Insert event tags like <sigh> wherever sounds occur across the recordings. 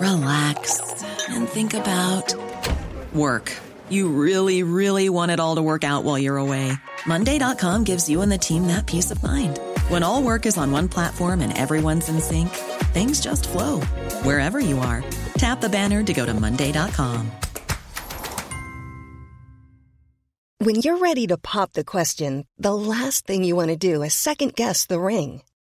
relax, and think about work. You really, really want it all to work out while you're away. Monday.com gives you and the team that peace of mind. When all work is on one platform and everyone's in sync, things just flow wherever you are. Tap the banner to go to Monday.com. When you're ready to pop the question, the last thing you want to do is second guess the ring.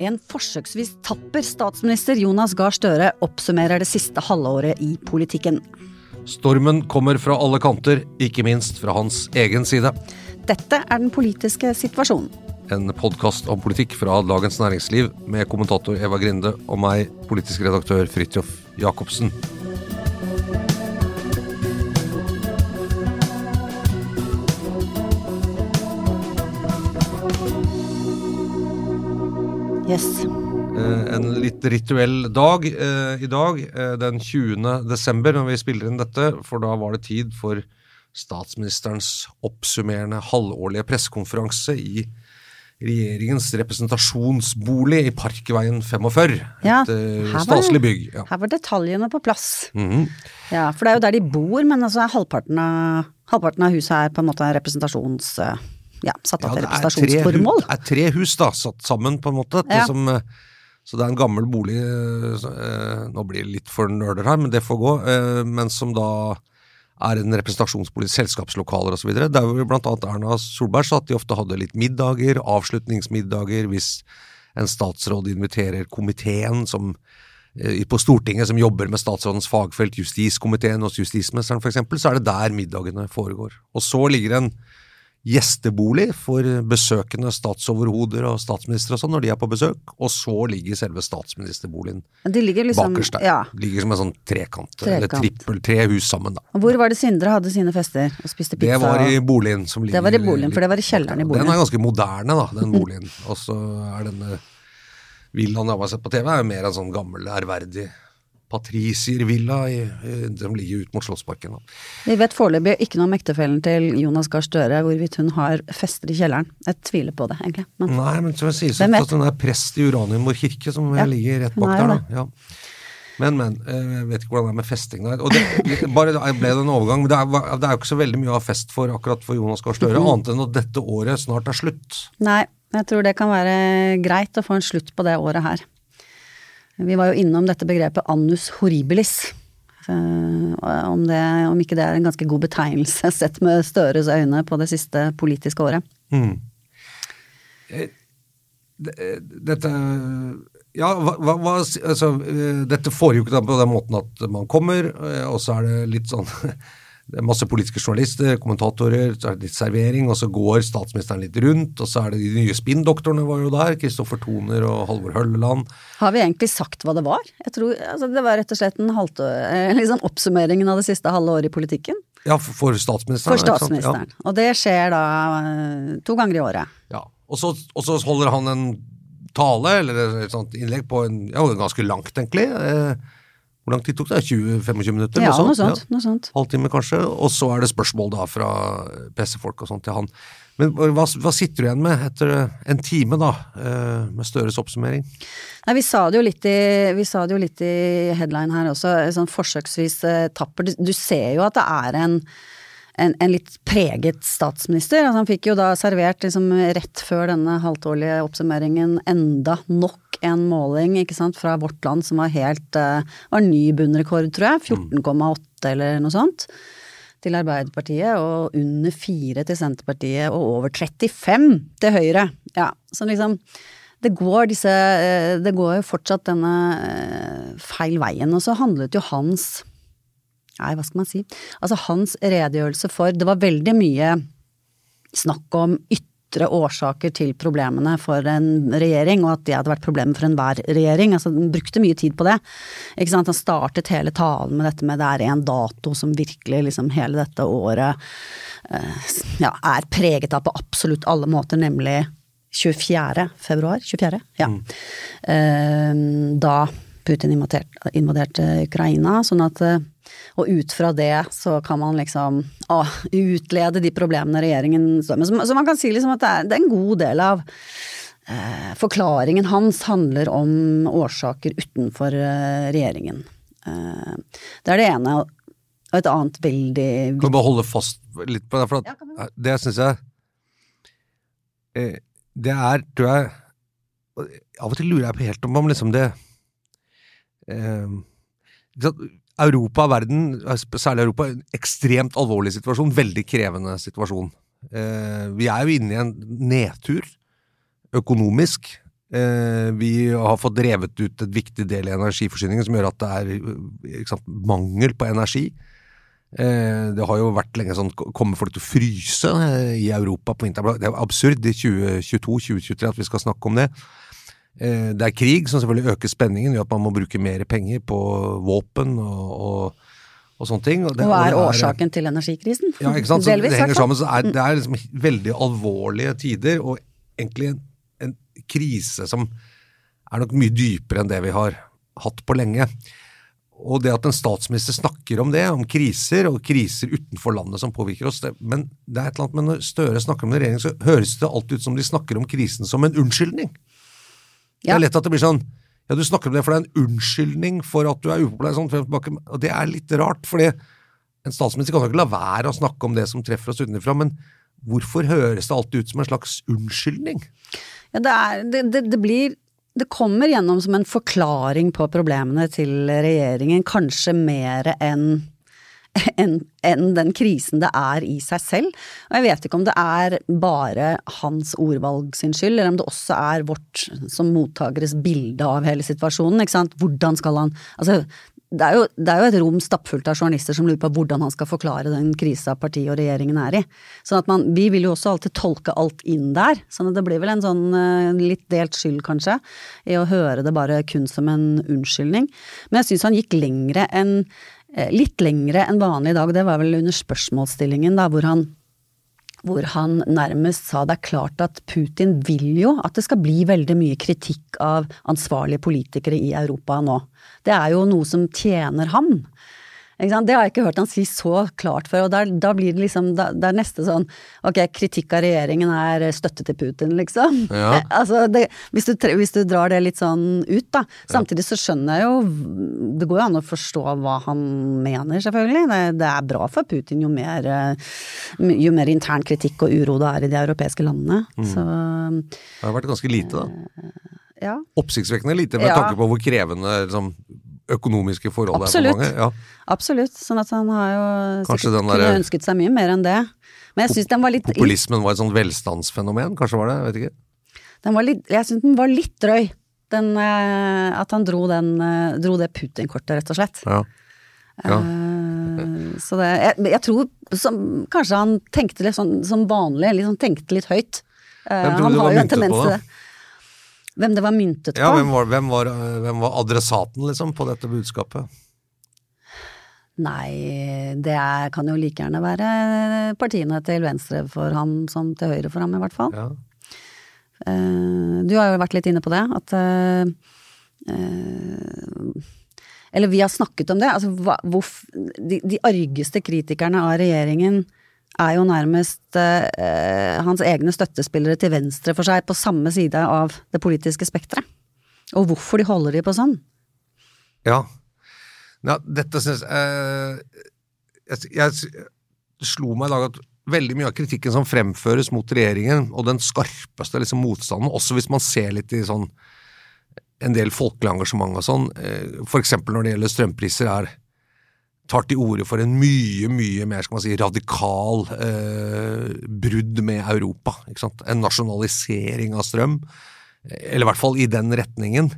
En forsøksvis tapper statsminister Jonas Gahr Støre oppsummerer det siste halvåret i politikken. Stormen kommer fra alle kanter, ikke minst fra hans egen side. Dette er den politiske situasjonen. En podkast om politikk fra Dagens Næringsliv med kommentator Eva Grinde og meg, politisk redaktør Fridtjof Jacobsen. Yes. Eh, en litt rituell dag eh, i dag, eh, den 20. desember, når vi spiller inn dette, for da var det tid for statsministerens oppsummerende halvårlige pressekonferanse i regjeringens representasjonsbolig i Parkveien 45. Ja, et eh, staselig bygg. Ja. Her var detaljene på plass. Mhm. Ja, For det er jo der de bor, men altså halvparten av, halvparten av huset er på en måte representasjons... eh, Ja, satt av til Ja, det representasjonsformål. Det er tre hus da, satt sammen på en måte. Det Ja. som, eh, så det er en gammel bolig, eh, eh, nå blir det litt for nerder her, men det får gå, men som da er en representasjonsbolig, selskapslokaler osv. Der hvor annet Erna Solberg sa at de ofte hadde litt middager, avslutningsmiddager, hvis en statsråd inviterer komiteen som på Stortinget som jobber med statsrådens fagfelt, justiskomiteen hos justisministeren f.eks., så er det der middagene foregår. Og så ligger en gjestebolig for besøkende statsoverhoder og statsministre og sånn når de er på besøk, og så ligger selve statsministerboligen De ligger liksom bakerst der. Ja. Ligger som en sånn trekant, eller trippel, tre hus sammen da. Og Hvor var det Sindre hadde sine fester og spiste pizza? Det var i boligen som ligger Det var i boligen, for det var i kjelleren i boligen. Den er ganske moderne da, den boligen. Og så er denne villaen jeg har sett på TV, er jo mer en sånn gammel, ærverdig patriciervilla som ligger ut mot Slottsparken. Vi vet foreløpig ikke noe om ektefellen til Jonas Gahr Støre, hvorvidt hun har fester i kjelleren. Jeg tviler på det, egentlig. Men Nei, men Hvem vet? at den er prest i Uranienborg kirke, som Ja, ligger rett bak er der. Da. Ja. Men, men. eh, Jeg vet ikke hvordan det er med festing der. Og det, bare ble det en overgang. Det er, det er jo ikke så veldig mye av fest for akkurat for Jonas Gahr Støre, Mhm. annet enn at dette året snart er slutt. nei, jeg tror det kan være greit å få en slutt på det året her. Vi var jo innom dette begrepet annus horribilis. Eh, Om, det, om ikke det er en ganske god betegnelse <laughs> sett med Støres øyne på det siste politiske året. Mm. Dette Ja, hva, hva, altså, Dette foregår da på den måten at man kommer, og så er det litt sånn <laughs> det er masse politiske journalister, kommentatorer, så er det litt servering, og så går statsministeren litt rundt, og så er det de nye spinndoktorene var jo der, Kristoffer Toner og Halvor Hølleland. Har vi egentlig sagt hva det var? Jeg tror altså, Det var rett og slett en halte, eh, liksom oppsummeringen av det siste halve året i politikken. Ja, for, statsministeren. For statsministeren. Og det skjer da eh, to ganger i året. Ja. ja. Og, så, og så holder han en tale, eller et sånt innlegg, på en, ja, ganske langt egentlig. Eh, hvor lang tid tok det? 20-25 minutter? Ja, noe Ja. sånt. Noe sånt. halvtime kanskje, og så er det spørsmål da fra pressefolk og sånt til han. Men hva, hva sitter du igjen med etter en time da, eh, med Støres oppsummering? Nei, vi sa det jo litt i, vi sa det jo litt i headline her også, sånn forsøksvis eh, tapper. Du, du ser jo at det er en, en, en litt preget statsminister. Altså, han fikk jo da servert liksom rett før denne halvtårlige oppsummeringen enda nok en måling ikke sant, fra Vårt Land som var helt uh, var ny bunnrekord, tror jeg. 14,8 eller noe sånt til Arbeiderpartiet, og under 4 til Senterpartiet, og over 35 til Høyre. Ja, så liksom det går disse eh, Det går jo fortsatt denne eh, feil veien. Og så handlet jo hans Nei, hva skal man si? Altså hans redegjørelse for Det var veldig mye snakk om ytre årsaker til problemene for en regjering, og at det hadde vært problemet for enhver regjering. Altså, den brukte mye tid på det. Ikke sant? Han startet hele talen med dette med det er en dato som virkelig liksom hele dette året eh, ja, er preget av på absolutt alle måter, nemlig 24. februar. 24. Ja. Mm. Eh, da Putin invaderte Ukraina. Sånn at eh, og ut fra det så kan man liksom å, utlede de problemene regjeringen står med. Så, så, man kan si liksom at det er, det er en god del av eh, forklaringen hans handler om årsaker utenfor eh, regjeringen. Eh, det er det ene. Og et annet veldig Kan du bare holde fast litt på det? For at, ja, det syns jeg eh, Det er, tror jeg Av og til lurer jeg på helt om, om liksom det eh, Europa og verden, særlig Europa, en ekstremt alvorlig situasjon. Veldig krevende situasjon. Eh, vi er jo inne i en nedtur økonomisk. Eh, vi har fått drevet ut et viktig del i energiforsyningen som gjør at det er sant, mangel på energi. Eh, det har jo vært lenge sånn Kommer folk til å fryse i Europa på vinteren? Det er absurd i 2022-2023 at vi skal snakke om det. Eh, det er krig som selvfølgelig øker spenningen, gjør at man må bruke mer penger på våpen og, og, og sånne ting. Og, det, Hva er, og årsaken til energikrisen. Ja, ikke sant. Så Delvis, det henger sammen. Så er, det er liksom veldig alvorlige tider, og egentlig en, en krise som er nok mye dypere enn det vi har hatt på lenge. Og det at en statsminister snakker om det, om kriser og kriser utenfor landet som påvirker oss det, Men det er et eller annet med når Støre snakker om det i regjering, så høres det alltid ut som de snakker om krisen som en unnskyldning. Det er lett at det blir sånn ja, du snakker om det for det er en unnskyldning for at du er upopulær. Sånn, og det er litt rart, fordi en statsminister kan jo ikke la være å snakke om det som treffer oss utenfra, men hvorfor høres det alltid ut som en slags unnskyldning? Ja, det, er, det, det, det blir det kommer gjennom som en forklaring på problemene til regjeringen, kanskje mer enn enn en den krisen det er i seg selv. Og jeg vet ikke om det er bare hans ordvalg sin skyld, eller om det også er vårt som mottakeres bilde av hele situasjonen. ikke sant? Hvordan skal han Altså, det er, jo, det er jo et rom stappfullt av journalister som lurer på hvordan han skal forklare den krisa partiet og regjeringen er i. Sånn at man, Vi vil jo også alltid tolke alt inn der, sånn at det blir vel en sånn uh, litt delt skyld, kanskje, i å høre det bare kun som en unnskyldning. Men jeg syns han gikk lengre enn Eh, litt lengre enn vanlig i dag, det var vel under spørsmålsstillingen, da, hvor han, hvor han nærmest sa det er klart at Putin vil jo at det skal bli veldig mye kritikk av ansvarlige politikere i Europa nå. Det er jo noe som tjener ham. Det har jeg ikke hørt han si så klart før, og der, da blir det liksom da, Det er neste sånn ok, kritikk av regjeringen er støtte til Putin, liksom. Ja. <laughs> altså, det, hvis, du, hvis, du, drar det litt sånn ut, da. Samtidig så skjønner jeg jo Det går jo an å forstå hva han mener, selvfølgelig. Det, det er bra for Putin jo mer, jo mer intern kritikk og uro det er i de europeiske landene. Mm. Så Det har vært ganske lite, da. Ja. Oppsiktsvekkende lite med ja. tanke på hvor krevende liksom, økonomiske forholdet Absolutt. er for mange. Ja. Absolutt. Sånn at han har jo sikkert kunne der, ønsket seg mye mer enn det. Men jeg syns den var litt Populismen var et sånt velstandsfenomen, kanskje var det? Jeg vet ikke. Den var litt, jeg syns den var litt drøy. Den, eh, at han dro, den, eh, dro det Putin-kortet, rett og slett. Ja. Ja. Så det, jeg, jeg tror som, kanskje han tenkte litt sånn som vanlig, liksom tenkte litt høyt. Han har jo en tendens til det. Hvem det var myntet på? Ja, hvem var, hvem var, hvem var adressaten, liksom, på dette budskapet? Nei, det er, kan jo like gjerne være partiene til venstre for han som til høyre for ham, i hvert fall. Ja. Uh, du har jo vært litt inne på det, at uh, uh, Eller vi har snakket om det. Altså, hva, hvor, de, de, argeste kritikerne av regjeringen er jo nærmest eh, hans egne støttespillere til venstre for seg på samme side av det politiske spekteret. Og hvorfor de holder de på sånn? Ja. ja dette syns eh, jeg, jeg, slo meg i dag at veldig mye av kritikken som fremføres mot regjeringen, og den skarpeste liksom, motstanden, også hvis man ser litt i sånn en del folkelig engasjement og sånn, eh, eksempel når det gjelder strømpriser, er tar til orde for en mye, mye mer skal man si, radikal eh, brudd med Europa. Ikke sant? En nasjonalisering av strøm, eller i hvert fall i den retningen.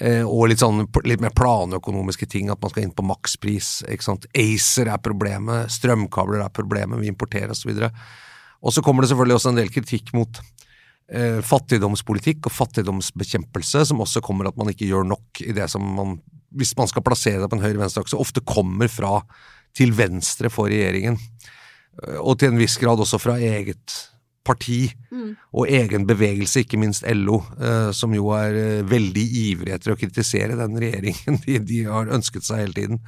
Eh, og litt, sånn, litt mer planøkonomiske ting, at man skal inn på makspris. ikke sant? ACER er problemet, strømkabler er problemet, vi importerer osv. Og så kommer det selvfølgelig også en del kritikk mot eh, fattigdomspolitikk og fattigdomsbekjempelse, som også kommer at man ikke gjør nok i det som man hvis man skal plassere det på en høyre-venstre-akse, ofte kommer fra til venstre for regjeringen. Eh, og til en viss grad også fra eget parti mm. og egen bevegelse, ikke minst LO, eh, som jo er eh, veldig ivrig etter å kritisere den regjeringen <laughs> de, de har ønsket seg hele tiden.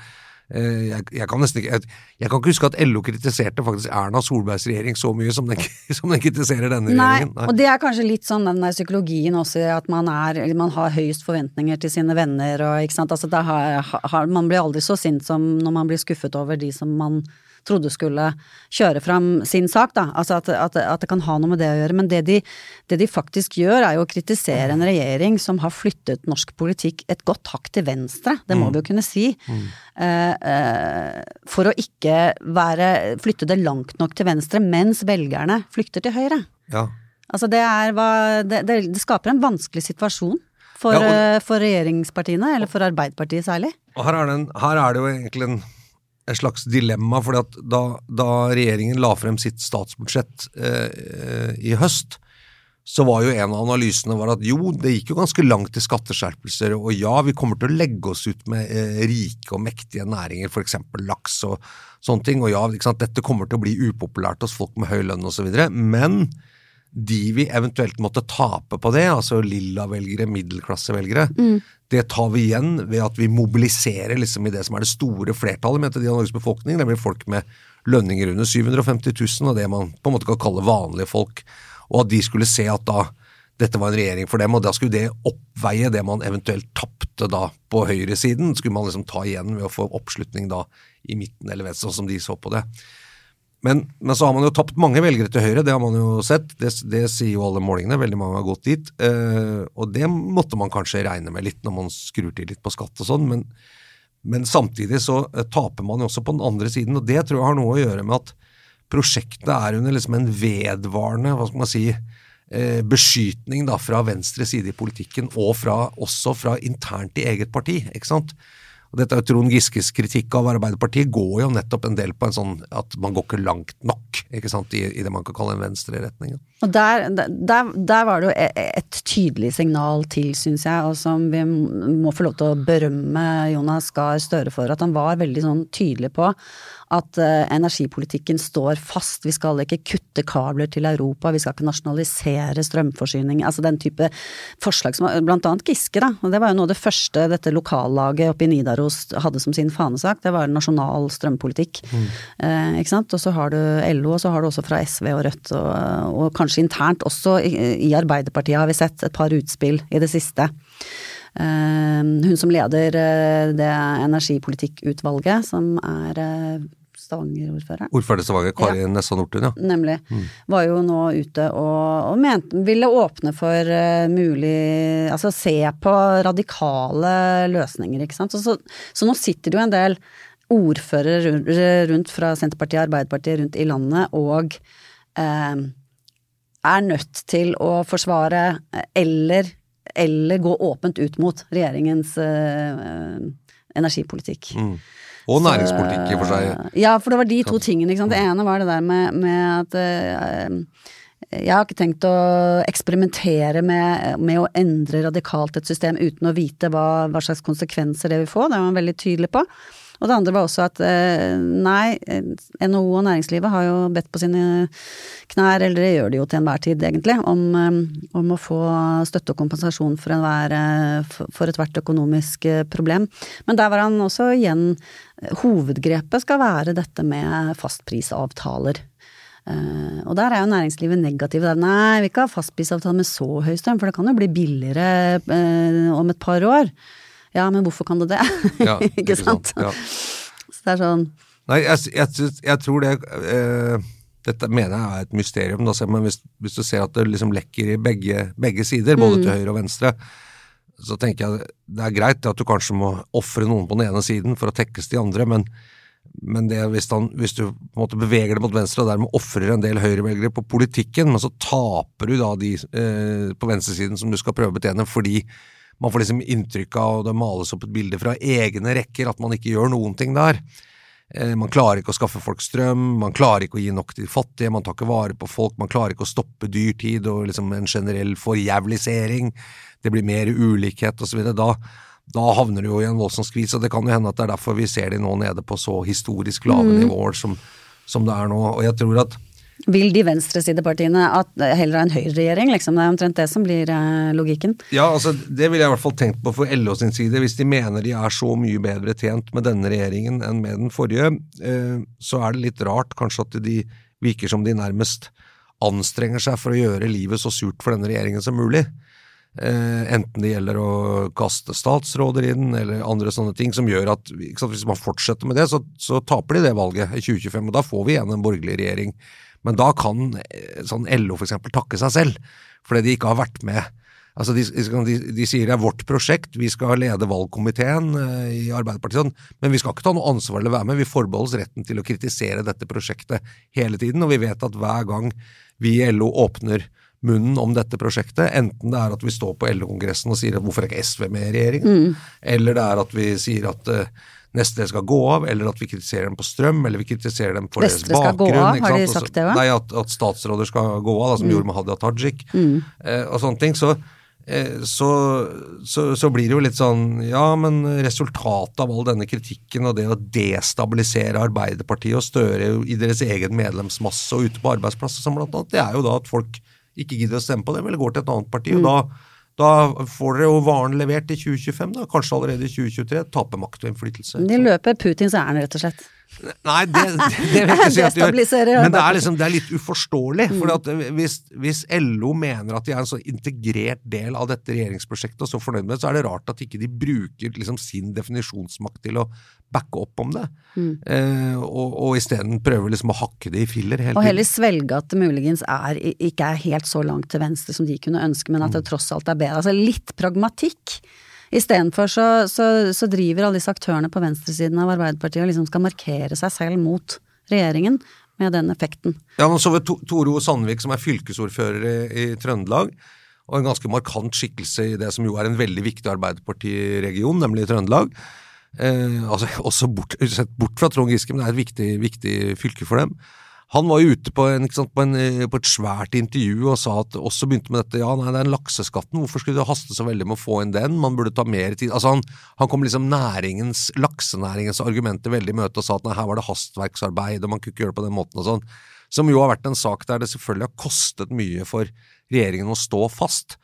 Eh, jeg, jeg, kan nesten ikke jeg, jeg, kan ikke huske at LO kritiserte faktisk Erna Solbergs regjering så mye som den, <laughs> som den kritiserer denne Nei, regjeringen. Nei, og det er kanskje litt sånn den der psykologien også, at man, er, man har høyest forventninger til sine venner og ikke sant. Altså, har, har, man blir aldri så sint som når man blir skuffet over de som man trodde skulle kjøre fram sin sak, da. Altså at, at, at, det kan ha noe med det å gjøre. Men det de, det de, faktisk gjør, er jo å kritisere en regjering som har flyttet norsk politikk et godt hakk til venstre, det må mm. vi jo kunne si. Mm. Uh, uh, for å ikke være flytte det langt nok til venstre, mens velgerne flykter til høyre. Ja. Altså det er det, det, skaper en vanskelig situasjon. For, ja, og, eh, for, regjeringspartiene, eller for Arbeiderpartiet særlig. Og her er, en, her er det jo egentlig en et slags dilemma. at da, da, regjeringen la frem sitt statsbudsjett eh, i høst, så var jo en av analysene at jo, det gikk jo ganske langt i skatteskjerpelser, og ja, vi kommer til å legge oss ut med eh, rike og mektige næringer, f.eks. laks og sånne ting, og ja, dette kommer til å bli upopulært hos folk med høy lønn osv., men de vi eventuelt måtte tape på det, altså lilla-velgere, middelklassevelgere, mm. det tar vi igjen ved at vi mobiliserer liksom i det som er det store flertallet mente de av Norges befolkning, nemlig folk med lønninger under 750 000, og det man på en måte kan kalle vanlige folk. Og at de skulle se at da dette var en regjering for dem, og da skulle det oppveie det man eventuelt tapte da på høyresiden. Skulle man liksom ta igjen ved å få oppslutning da i midten eller venstre, sånn som de så på det. Men, men, så har man jo tapt mange velgere til Høyre, det har man jo sett. Det, det sier jo alle målingene. Veldig mange har gått dit. Eh, og det måtte man kanskje regne med litt når man skrur til litt på skatt og sånn. Men, men, samtidig så eh, taper man jo også på den andre siden, og det tror jeg har noe å gjøre med at prosjektet er under liksom en vedvarende, hva skal man si, eh, beskytning da fra venstre side i politikken, og fra, også fra internt i eget parti. ikke sant? Dette er jo Trond Giskes kritikk av Arbeiderpartiet går jo nettopp en del på en sånn at man går ikke langt nok ikke sant, i, i det man kan kalle en venstreretning. Og der, der, der, var det jo e, et tydelig signal til, syns jeg, og som vi må få lov til å berømme Jonas Gahr Støre for, at han var veldig sånn tydelig på at uh, energipolitikken står fast. Vi skal ikke kutte kabler til Europa, vi skal ikke nasjonalisere strømforsyning. Altså den type forslag som blant annet Giske, da. Og det var jo noe av det første dette lokallaget oppe i Nidaros hadde som sin fanesak. Det var nasjonal strømpolitikk. Mm. Uh, ikke sant. Og så har du LO, og så har du også fra SV og Rødt, og, og kanskje internt også i, i Arbeiderpartiet har vi sett et par utspill i det siste. Uh, hun som leder det energipolitikkutvalget, som er Stavanger-ordføreren. Ordfører i Stavanger, Kari ja. Nessa Nordtun, ja. Nemlig. Mm. Var jo nå ute og, og mente, ville åpne for uh, mulig Altså se på radikale løsninger, ikke sant. Så, så, så nå sitter det jo en del ordførere rundt fra Senterpartiet og Arbeiderpartiet rundt i landet og uh, er nødt til å forsvare eller, eller gå åpent ut mot regjeringens eh, energipolitikk. Mm. Og næringspolitikk i og for seg. Ja, for det var de to tingene. Det ene var det der med, med at uh, jeg har ikke tenkt å eksperimentere med, med, å endre radikalt et system uten å vite hva, hva slags konsekvenser det vil få. Det var han veldig tydelig på. Og det andre var også at eh, nei, NHO og næringslivet har jo bedt på sine knær, eller det gjør de jo til enhver tid egentlig, om, eh, om å få støtte og kompensasjon for, enhver, eh, for ethvert økonomisk problem. Men der var han også igjen Hovedgrepet skal være dette med fastprisavtaler. Uh, og der er jo næringslivet negative. Nei, vi vil ikke ha fastprisavtale med så høy strøm, for det kan jo bli billigere uh, om et par år. Ja, men hvorfor kan det det? Ja, <laughs> ikke sant? Ja. Så det er sånn Nei, jeg, jeg, jeg tror det eh, Dette mener jeg er et mysterium, da, men hvis, hvis, du ser at det liksom lekker i begge, begge sider, både mm. til høyre og venstre, så tenker jeg det er greit at du kanskje må ofre noen på den ene siden for å tekkes de andre, men, Men det, hvis, han, hvis, du på en måte beveger det mot venstre og dermed ofrer en del høyrevelgere på politikken, men så taper du da de eh, på venstresiden som du skal prøve å betjene, fordi man får liksom inntrykk av, og det males opp et bilde fra egne rekker, at man ikke gjør noen ting der. Eh, man klarer ikke å skaffe folk strøm, man klarer ikke å gi nok til fattige, man tar ikke vare på folk, man klarer ikke å stoppe dyrtid og liksom en generell forjævlisering. Det blir mer ulikhet osv. Da, da havner du jo i en voldsom skvis, og det kan jo hende at det er derfor vi ser de nå nede på så historisk lave mm. nivåer som, som, det er nå. Og jeg tror at vil de venstresidepartiene at heller ha en høyreregjering, liksom? Det er omtrent det som blir eh, logikken. Ja, altså det ville jeg i hvert fall tenkt på for LO sin side. Hvis de mener de er så mye bedre tjent med denne regjeringen enn med den forrige, eh, så er det litt rart kanskje at de virker som de nærmest anstrenger seg for å gjøre livet så surt for denne regjeringen som mulig. Eh, enten det gjelder å kaste statsråder inn, eller andre sånne ting, som gjør at sant, hvis man fortsetter med det, så, så, taper de det valget i 2025, og da får vi igjen en borgerlig regjering. Men da kan eh, sånn LO eksempel takke seg selv, fordi de ikke har vært med. Altså de, de, de, sier det er vårt prosjekt, vi skal lede valgkomiteen eh, i Arbeiderpartiet, sånn, men vi skal ikke ta noe ansvar eller være med. Vi forbeholdes retten til å kritisere dette prosjektet hele tiden, og vi vet at hver gang vi i LO åpner munnen om dette prosjektet, enten det er at vi står på LO-kongressen og sier at hvorfor er ikke SV med i regjeringen, mm. eller det er at vi sier at uh, Nestle skal gå av, eller at vi kritiserer dem på strøm, eller vi kritiserer dem for Nestle deres bakgrunn. Skal gå av, har de sagt det òg? Nei, at, at, statsråder skal gå av, da, som mm. gjorde med Hadia Tajik, mm. uh, og sånne ting. så eh, så, så, så, blir det jo litt sånn Ja, men resultatet av all denne kritikken og det å destabilisere Arbeiderpartiet og Støre i deres egen medlemsmasse og ute på arbeidsplasser, som blant annet, det er jo da at folk ikke gidder å stemme på dem, eller går til et annet parti. og mm. da da får dere jo varen levert i 2025, da, kanskje allerede i 2023. Taper makt og innflytelse. De løper Putins ærend, rett og slett. Nei, det, det, vil jeg ikke si at de gjør. Men det er, liksom, det er litt uforståelig. Mm. for hvis, hvis, LO mener at de er en så integrert del av dette regjeringsprosjektet og så fornøyd med det, så er det rart at ikke de bruker liksom sin definisjonsmakt til å backe opp om det. Mm. Eh, og, og isteden prøver liksom å hakke det i filler. Og heller svelge at det muligens er, ikke er helt så langt til venstre som de kunne ønske, men at det mm. tross alt er bedre. Altså litt pragmatikk. Istedenfor så, så, så driver alle disse aktørene på venstresiden av Arbeiderpartiet og liksom skal markere seg selv mot regjeringen med den effekten. Ja, nå så vi Toro. Sandvik som er fylkesordfører i, i, Trøndelag, og en ganske markant skikkelse i det som jo er en veldig viktig Arbeiderpartiregion, nemlig Trøndelag. Eh, altså <laughs> også bort, sett bort fra Trond Giske, men det er et viktig, viktig fylke for dem. Han var jo ute på, en, sant, på, en, eh, på, et svært intervju og sa at også begynte med dette ja, nei, det er en lakseskatten, hvorfor skulle det haste så veldig med å få inn den, man burde ta mer tid Altså Han, han kom liksom næringens, laksenæringens argumenter veldig i møte og sa at nei, her var det hastverksarbeid, og man kunne ikke gjøre det på den måten og sånn. Som jo har vært en sak der det selvfølgelig har kostet mye for regjeringen å stå fast.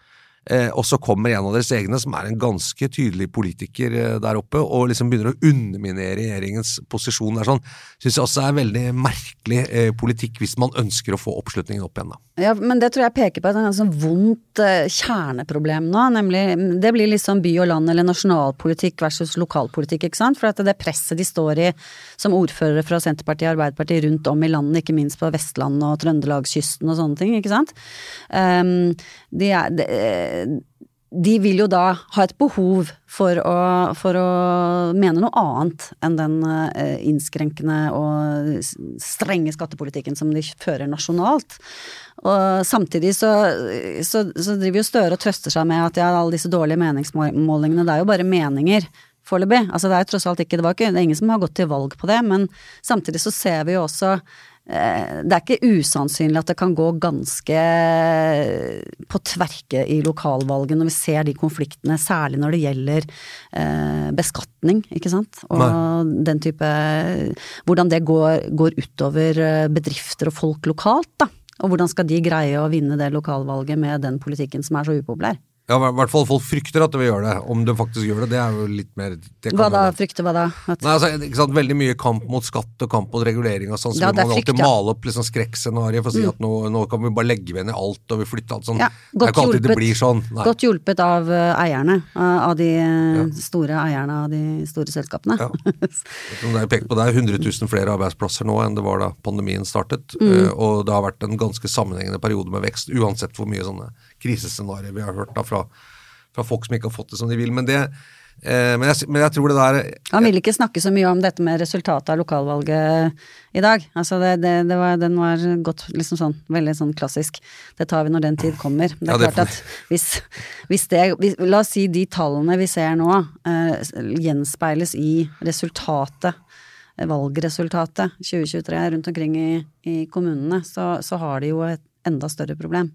Eh, og så kommer en av deres egne, som er en ganske tydelig politiker eh, der oppe, og liksom begynner å underminere regjeringens posisjon der sånn. Syns jeg også er veldig merkelig eh, politikk hvis man ønsker å få oppslutningen opp igjen, da. Ja, men det tror jeg peker på et sånn vondt eh, kjerneproblem nå, nemlig det blir liksom by og land eller nasjonalpolitikk versus lokalpolitikk, ikke sant. For at det presset de står i som ordførere fra Senterpartiet og Arbeiderpartiet rundt om i landet, ikke minst på Vestlandet og Trøndelagskysten og sånne ting, ikke sant. Um, de er, de, de vil jo da ha et behov for å, for å mene noe annet enn den eh, innskrenkende og strenge skattepolitikken som de fører nasjonalt. Og samtidig så, så, så driver jo Støre og trøster seg med at ja, alle disse dårlige meningsmålingene, det er jo bare meninger foreløpig. Altså det er tross alt ikke, det var ikke, det er ingen som har gått til valg på det, men samtidig så ser vi jo også det er ikke usannsynlig at det kan gå ganske på tverke i lokalvalget når vi ser de konfliktene, særlig når det gjelder eh, beskatning, ikke sant. Og Nei. den type Hvordan det går, går, utover eh, bedrifter og folk lokalt, da. Og hvordan skal de greie å vinne det lokalvalget med den politikken som er så upopulær. Ja, i hvert fall folk frykter at det vil gjøre det. Om det faktisk gjør det, det er jo litt mer Hva da? Frykter hva da? At... Nei, altså, ikke sant? Veldig mye kamp mot skatt og kamp mot regulering og sånn, så ja, man alltid ja. male opp liksom skrekkscenarioet for å si mm. at nå, nå, kan vi bare legge ved ned alt og vi flytter alt sånn. Ja, alltid hjulpet, det blir sånn. Nei. Godt hjulpet av uh, eierne, uh, av de ja. store eierne av de store selskapene. Ja. <laughs> Som det er pekt på, det er 100 000 flere arbeidsplasser nå enn det var da pandemien startet, mm. og det har vært en ganske sammenhengende periode med vekst, uansett hvor mye sånne krisescenarioer vi har hørt da fra fra folk som ikke har fått det som de vil. Men det, Eh, men, jeg, men jeg tror det der Han ville ikke snakke så mye om dette med resultatet av lokalvalget i dag. Altså det, det, det var, den var godt liksom sånn, veldig sånn klassisk. Det tar vi når den tid kommer. Det er Ja, klart at hvis, hvis det hvis, La oss si de tallene vi ser nå, eh, gjenspeiles i resultatet, valgresultatet 2023 rundt omkring i, i kommunene, så, så har de jo et enda større problem.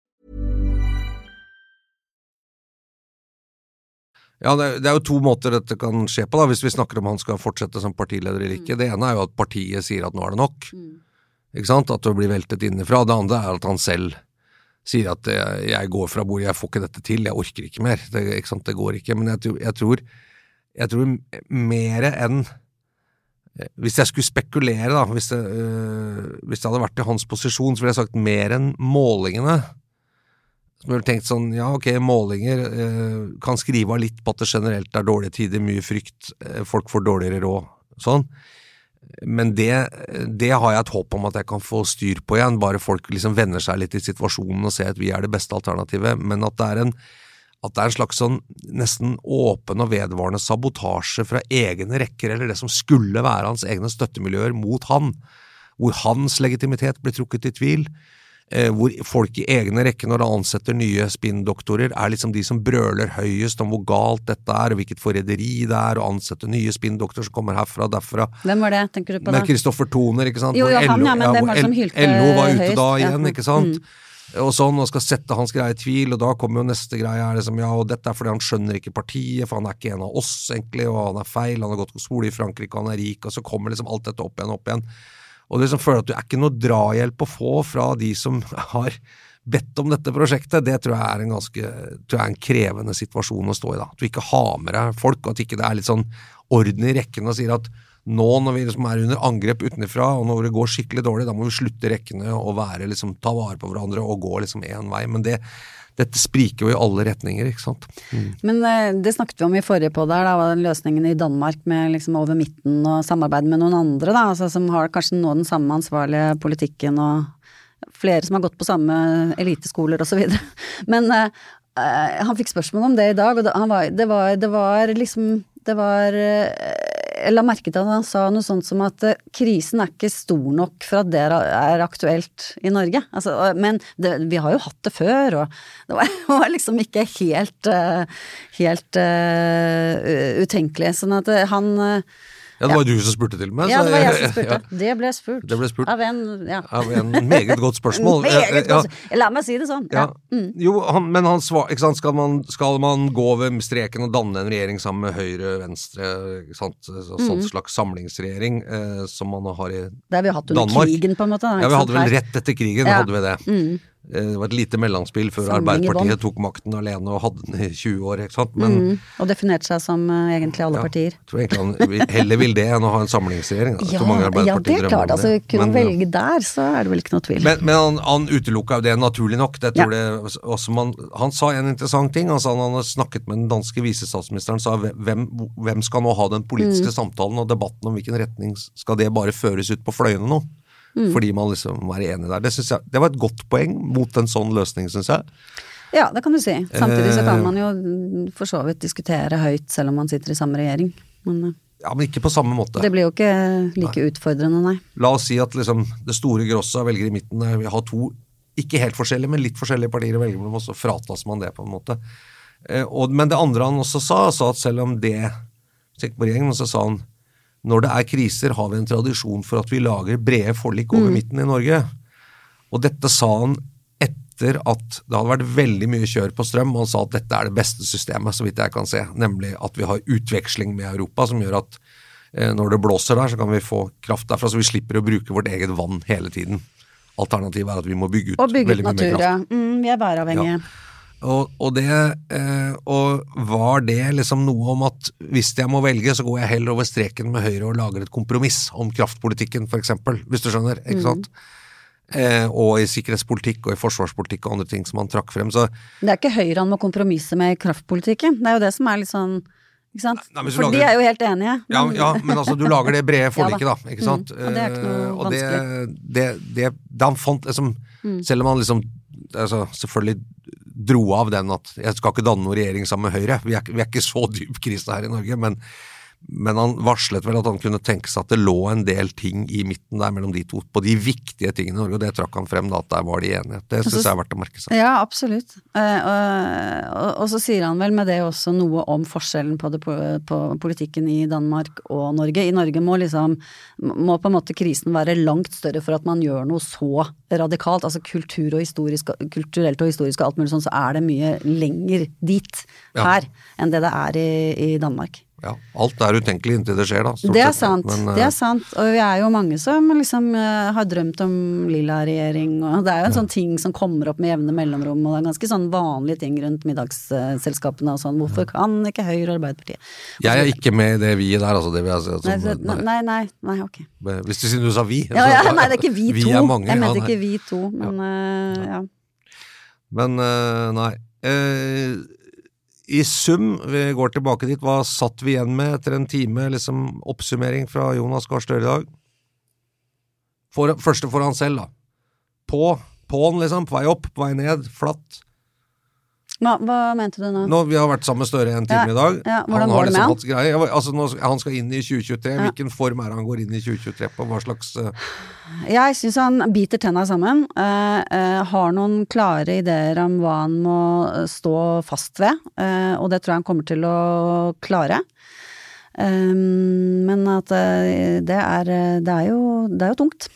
Ja, det, er- jo to måter dette kan skje på, da, hvis vi snakker om han skal fortsette som partileder eller ikke. Det ene er jo at partiet sier at nå er det nok. Ikke sant? At det blir veltet innenfra. Det andre er at han selv sier at jeg, går fra bordet, jeg får ikke dette til, jeg orker ikke mer. Det, ikke sant? det går ikke. Men jeg, tror- jeg tror, jeg tror mer enn Hvis jeg skulle spekulere, da, hvis det, øh, hvis det hadde vært i hans posisjon, så ville jeg sagt mer enn målingene. Som ville tenkt sånn, ja ok, målinger eh, kan skrive av litt på at det generelt er dårlige tider, mye frykt, eh, folk får dårligere råd, sånn. Men det, det har jeg et håp om at jeg kan få styr på igjen, bare folk liksom venner seg litt i situasjonen og ser at vi er det beste alternativet. Men at det er en, det er en slags sånn nesten åpen og vedvarende sabotasje fra egne rekker, eller det som skulle være hans egne støttemiljøer, mot han, hvor hans legitimitet blir trukket i tvil hvor folk i egne rekker når de ansetter nye spinndoktorer, er liksom de som brøler høyest om hvor galt dette er, og hvilket forræderi det er å ansette nye spinndoktorer som kommer herfra og derfra. Hvem var det, tenker du på da? Med Kristoffer Toner, ikke sant? Jo, jo, han, ja, men hvem var det som hylte hylte LO var ute høyest? da igjen, mm, ikke sant? Og sånn, og skal sette hans greie i tvil, og da kommer jo neste greie er liksom, ja, og dette er fordi han skjønner ikke partiet, for han er ikke en av oss, egentlig, og han er feil, han har gått på skole i Frankrike, og han er rik, og så kommer liksom alt dette opp igjen, opp igjen. Og du liksom føler at du er ikke noe drahjelp å få fra de som <laughs> har bedt om dette prosjektet, det tror jeg er en ganske tror jeg er en krevende situasjon å stå i. da. At du ikke har med deg folk, og at ikke det er litt sånn orden i rekken og sier at nå når vi liksom er under angrep utenfra, og når det går skikkelig dårlig, da må vi slutte rekkene og være liksom, ta vare på hverandre og gå liksom én vei. Men det, dette spriker jo i alle retninger, ikke sant. Men eh, det snakket vi om i forrige på der, da, var den løsningen i Danmark med liksom over midten og samarbeid med noen andre, da, altså, som har kanskje nå den samme ansvarlige politikken og flere som har gått på samme eliteskoler videre. <laughs> Men eh, han fikk spørsmål om det i dag, og det, var, det, var, det var liksom Det var Jeg la merke til at han sa noe sånt som at eh, krisen er ikke stor nok for at det er, aktuelt i Norge. Altså, men det, vi har jo hatt det før, og det var, <laughs> var liksom ikke helt eh, helt uh, utenkelig. Sånn at han Ja, det var du som spurte til meg. Ja, det var jeg som <laughs> ja. spurte. Det ble spurt. Det ble spurt. Av en ja. Av en meget godt spørsmål. <laughs> Meget Ja, godt. La meg si det sånn. Ja. Ja. Mm. Jo, han, men han svar, ikke sant? Skal, man, skal man gå over streken og danne en regjering sammen med Høyre, Venstre, ikke sant? Så, sånn Mm. slags samlingsregjering eh, som man har i Danmark? Det har vi hatt under Danmark. krigen, på en måte. da, Ja, vi hadde vel rett etter krigen, Ja. hadde vi det. Mm. Eh, det var et lite mellomspill før Samling Arbeiderpartiet tok makten alene og hadde den i 20 år, ikke sant. Men Mm, og definerte seg som uh, egentlig alle ja, partier. jeg tror egentlig han heller vil det enn å ha en samlingsregjering. da. Ja, ja, det er klart. Altså, kunne Men, velge der, så er det vel ikke noe tvil. Men, men han, han utelukka jo det naturlig nok. Det tror det, også man, han sa en interessant ting. Han sa han hadde snakket med den danske visestatsministeren sa hvem, hvem skal nå ha den politiske Mm. samtalen og debatten om hvilken retning skal det bare føres ut på fløyene nå? Mm. Fordi man liksom var enig der. Det, jeg, det var et godt poeng mot en sånn løsning, syns jeg. Ja, det kan du si. Samtidig så Eh. kan man jo for så vidt diskutere høyt selv om man sitter i samme regjering. Men eh, Ja, Men ikke på samme måte. det blir jo ikke like utfordrende, nei. La oss si at liksom, det store grosset av velgere i midten er, vi har to ikke helt forskjellige, men litt forskjellige partier å velge mellom, og så fratas man det på en måte. Eh, og, men det andre han også sa, sa at selv om det Tenk på regjeringen, så sa han når det er kriser, har vi en tradisjon for at vi lager brede forlik over midten i Norge. Og dette sa han etter at det hadde vært veldig mye kjør på strøm, og han sa at dette er det beste systemet, så vidt jeg kan se. Nemlig at vi har utveksling med Europa, som gjør at eh, når det blåser der, så kan vi få kraft derfra, så vi slipper å bruke vårt eget vann hele tiden. Alternativet er at vi må bygge ut bygge ut veldig mye mer natur, kraft. ja. Mm, vi er væravhengige. Og, og, det, eh, og var det liksom noe om at hvis jeg må velge, så går jeg heller over streken med Høyre og lager et kompromiss om kraftpolitikken, eksempel, hvis du skjønner, ikke sant? Eh, og i sikkerhetspolitikk og i forsvarspolitikk og andre ting som han trakk frem. Så Det er ikke Høyre han må kompromisse med i kraftpolitikken. Det er jo det som er litt sånn ikke sant? Nei, For lager- de er jo helt enige. ja, men- ja, men altså, du lager det brede <laughs> forliket, da. Ikke sant? Mm, og det er ikke noe Eh, og det, vanskelig. det, det, det han fant liksom Mm. Selv om han liksom altså, selvfølgelig dro av den at jeg skal ikke danne noen regjering sammen med Høyre. Vi er, vi er ikke så dyp krise her i Norge, men, men han varslet vel at han kunne tenke seg at det lå en del ting i midten der mellom de to, på de viktige tingene i Norge, og det trakk han frem da, at der var de enige. Det syns jeg er verdt å merke seg. Ja, absolutt. Eh, og, så sier han vel med det også noe om forskjellen på, det, på, politikken i Danmark og Norge. I Norge må liksom må på en måte krisen være langt større for at man gjør noe så radikalt. Altså kultur og historisk, kulturelt og historisk og alt mulig sånn, så er det mye lenger dit Ja. her enn det det er i, i Danmark. Ja, alt er utenkelig inntil det skjer, da. Det er sant, Men, det eh, er sant. Og vi er jo mange som liksom eh, har drømt om lilla regjering, og det er jo en sånn ting som kommer opp med jevne mellomrom, og det er ganske sånn vanlige ting rundt middagsselskapene og sånn. Hvorfor kan ikke Høyre og Arbeiderpartiet? Jeg er ikke med i det vi-et der, altså. Det vil jeg si. Nei, nei, nei, nei, ok. Hvis du sier du sa vi. Ja, så- ja, nei, det er ikke vi, <laughs> vi to. Er mange, jeg ja, mente ikke vi to, men eh, ja. Men eh, nei. Eh, I sum, vi går tilbake dit, hva satt vi igjen med etter en time liksom oppsummering fra Jonas Gahr Støre i dag? For, første for han selv, da. På, på'n, liksom. På vei opp, på vei ned. Flatt. Hva, hva mente du nå? Nå, Vi har vært sammen med Støre en time Ja, i dag. ja, han har liksom hatt greie. Altså, nå, han skal inn i 2023. Ja. Hvilken form er han går inn i 2023 på? Hva slags uh... Jeg syns han biter tenna sammen. Uh, uh, har noen klare ideer om hva han må stå fast ved, og det tror jeg han kommer til å klare. Um, men at eh, det er, eh, det er jo Det er jo tungt.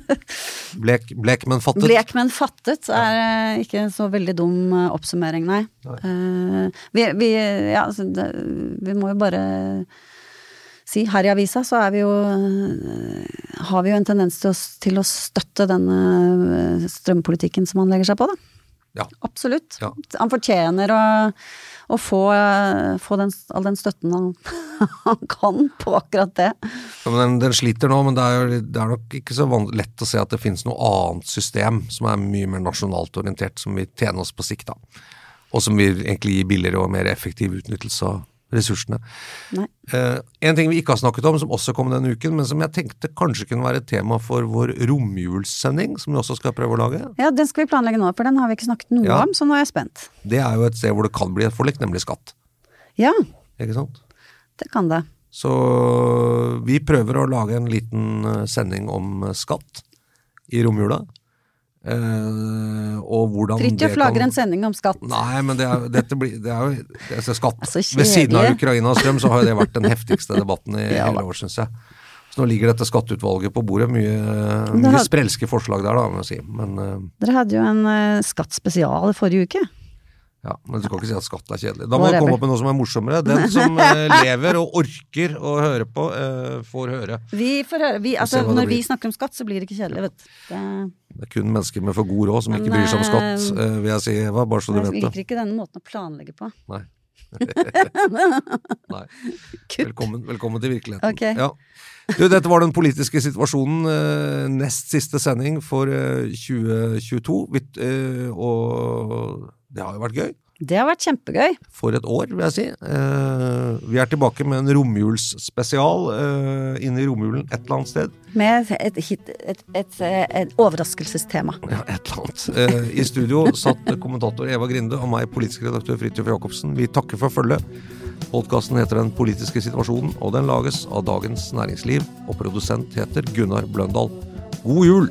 <laughs> blek, blek, men fattet? Blek, men fattet er eh, ikke så veldig dum oppsummering, nei. Eh, vi, vi, ja, altså, vi må jo bare si her i avisa så er vi jo har vi jo en tendens til å, til å støtte denne strømpolitikken som han legger seg på, da. Ja. Absolutt. Ja. Han fortjener å, å få, eh, få den, all den støtten han, <laughs> han kan på akkurat det. Ja, den, den sliter nå, men det er, jo, det er nok ikke så lett å se at det finnes noe annet system som er mye mer nasjonalt orientert, som vil tjene oss på sikt, da. Og som vil egentlig gi billigere og mer effektiv utnyttelse av ressursene. Eh, en ting vi ikke har snakket om, som også kom denne uken, men som jeg tenkte kanskje kunne være et tema for vår romjulssending, som vi også skal prøve å lage, Ja, den skal vi planlegge nå, for den har vi ikke snakket noe Ja. om, så nå er jeg spent. det er jo et sted hvor det kan bli et forlik, nemlig skatt. Ja, Ikke sant? det kan det. Så vi prøver å lage en liten eh, sending om eh, skatt i romjula. Eh, og hvordan Fridtjof det lager en sending om skatt. Nei, men det er, dette blir, det er jo er skatt. <laughs> Altså, Ved siden av. Ukraina og strøm så har jo det vært den heftigste debatten i <laughs> Ja hele år, syns jeg. Så nå ligger dette skatteutvalget på bordet. Mye, mye hadde... sprelske forslag der, da, må jeg si. Men, eh, Dere hadde jo en uh, skattspesial i forrige uke. ja, men du skal ikke si at skatt er kjedelig. Da må du komme opp med noe som er morsommere. Den som eh, <laughs> lever og orker å høre på, eh, får høre. Vi får høre, vi, altså, når vi snakker om skatt, så blir det ikke kjedelig, vet du. Det, Det er kun mennesker med for god råd som ikke bryr seg om skatt, eh, vil jeg si, Eva. Bare så du Jeg vet det. liker ikke denne måten å planlegge på. Nei. <laughs> Nei. Velkommen, velkommen til virkeligheten. Okay. Ja. Du, dette var den politiske situasjonen. Eh, nest siste sending for eh, 2022. Vi, eh, og det har jo vært gøy. Det har vært kjempegøy. For et år, vil jeg si. Vi er tilbake med en romjulsspesial inne i romjulen et eller annet sted. Med et, hit, et, et, et overraskelsestema. Ja, et eller annet. Eh, I studio satt kommentator Eva Grinde og meg, politisk redaktør Fridtjof Jacobsen. Vi takker for følget. Podkasten heter Den politiske situasjonen, og den lages av Dagens Næringsliv. Og produsent heter Gunnar Bløndal. God jul!